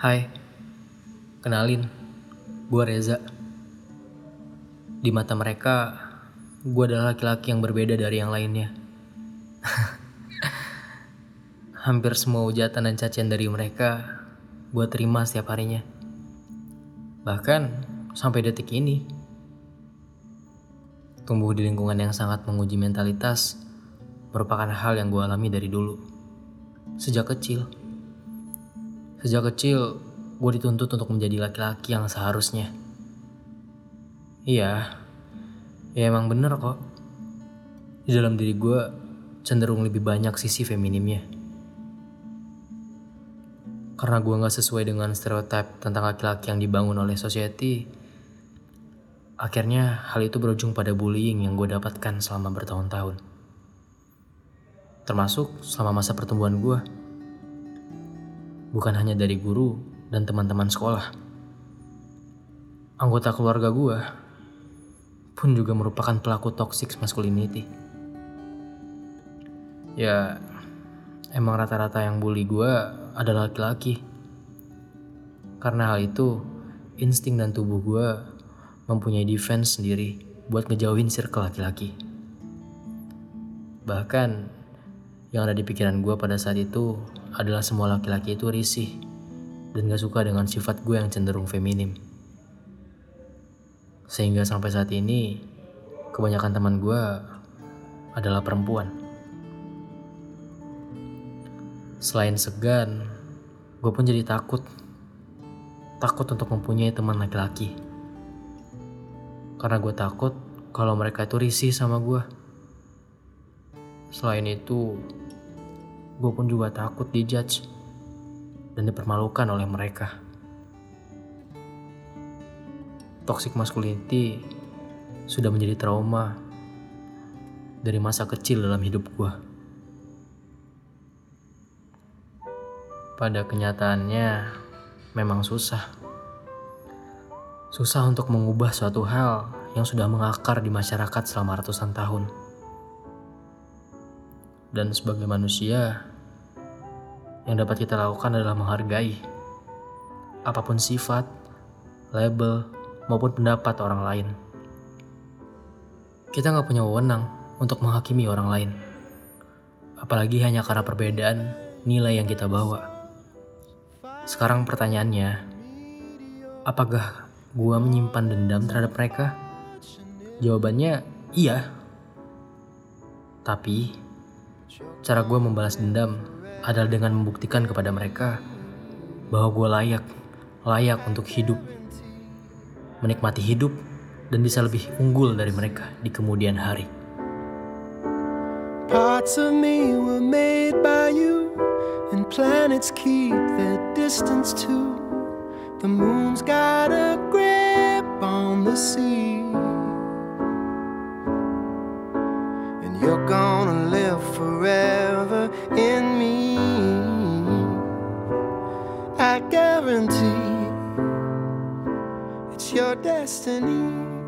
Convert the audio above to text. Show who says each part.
Speaker 1: Hai, kenalin, gue Reza. Di mata mereka, gue adalah laki-laki yang berbeda dari yang lainnya. Hampir semua ujatan dan cacian dari mereka, gue terima setiap harinya. Bahkan sampai detik ini, tumbuh di lingkungan yang sangat menguji mentalitas merupakan hal yang gue alami dari dulu. Sejak kecil. Sejak kecil, gue dituntut untuk menjadi laki-laki yang seharusnya. Iya, ya emang bener kok. Di dalam diri gue cenderung lebih banyak sisi feminimnya. Karena gue gak sesuai dengan stereotip tentang laki-laki yang dibangun oleh society, akhirnya hal itu berujung pada bullying yang gue dapatkan selama bertahun-tahun termasuk selama masa pertumbuhan gue. Bukan hanya dari guru dan teman-teman sekolah. Anggota keluarga gue pun juga merupakan pelaku toxic masculinity. Ya, emang rata-rata yang bully gue adalah laki-laki. Karena hal itu, insting dan tubuh gue mempunyai defense sendiri buat ngejauhin circle laki-laki. Bahkan yang ada di pikiran gue pada saat itu adalah semua laki-laki itu risih dan gak suka dengan sifat gue yang cenderung feminim. Sehingga sampai saat ini, kebanyakan teman gue adalah perempuan. Selain segan, gue pun jadi takut. Takut untuk mempunyai teman laki-laki. Karena gue takut kalau mereka itu risih sama gue. Selain itu, gue pun juga takut dijudge dan dipermalukan oleh mereka. Toxic masculinity sudah menjadi trauma dari masa kecil dalam hidup gue. Pada kenyataannya, memang susah. Susah untuk mengubah suatu hal yang sudah mengakar di masyarakat selama ratusan tahun. Dan sebagai manusia, yang dapat kita lakukan adalah menghargai apa pun sifat, label, maupun pendapat orang lain. Kita nggak punya wewenang untuk menghakimi orang lain, apalagi hanya karena perbedaan nilai yang kita bawa. Sekarang pertanyaannya, apakah gua menyimpan dendam terhadap mereka? Jawabannya iya. Tapi, cara gua membalas dendam adalah dengan membuktikan kepada mereka bahwa gue layak, layak untuk hidup, menikmati hidup, dan bisa lebih unggul dari mereka di kemudian hari. Parts of me were made by you, and planets keep their distance too. The moon's got a grip on the sea, and you're gonna in me. I guarantee it's your destiny.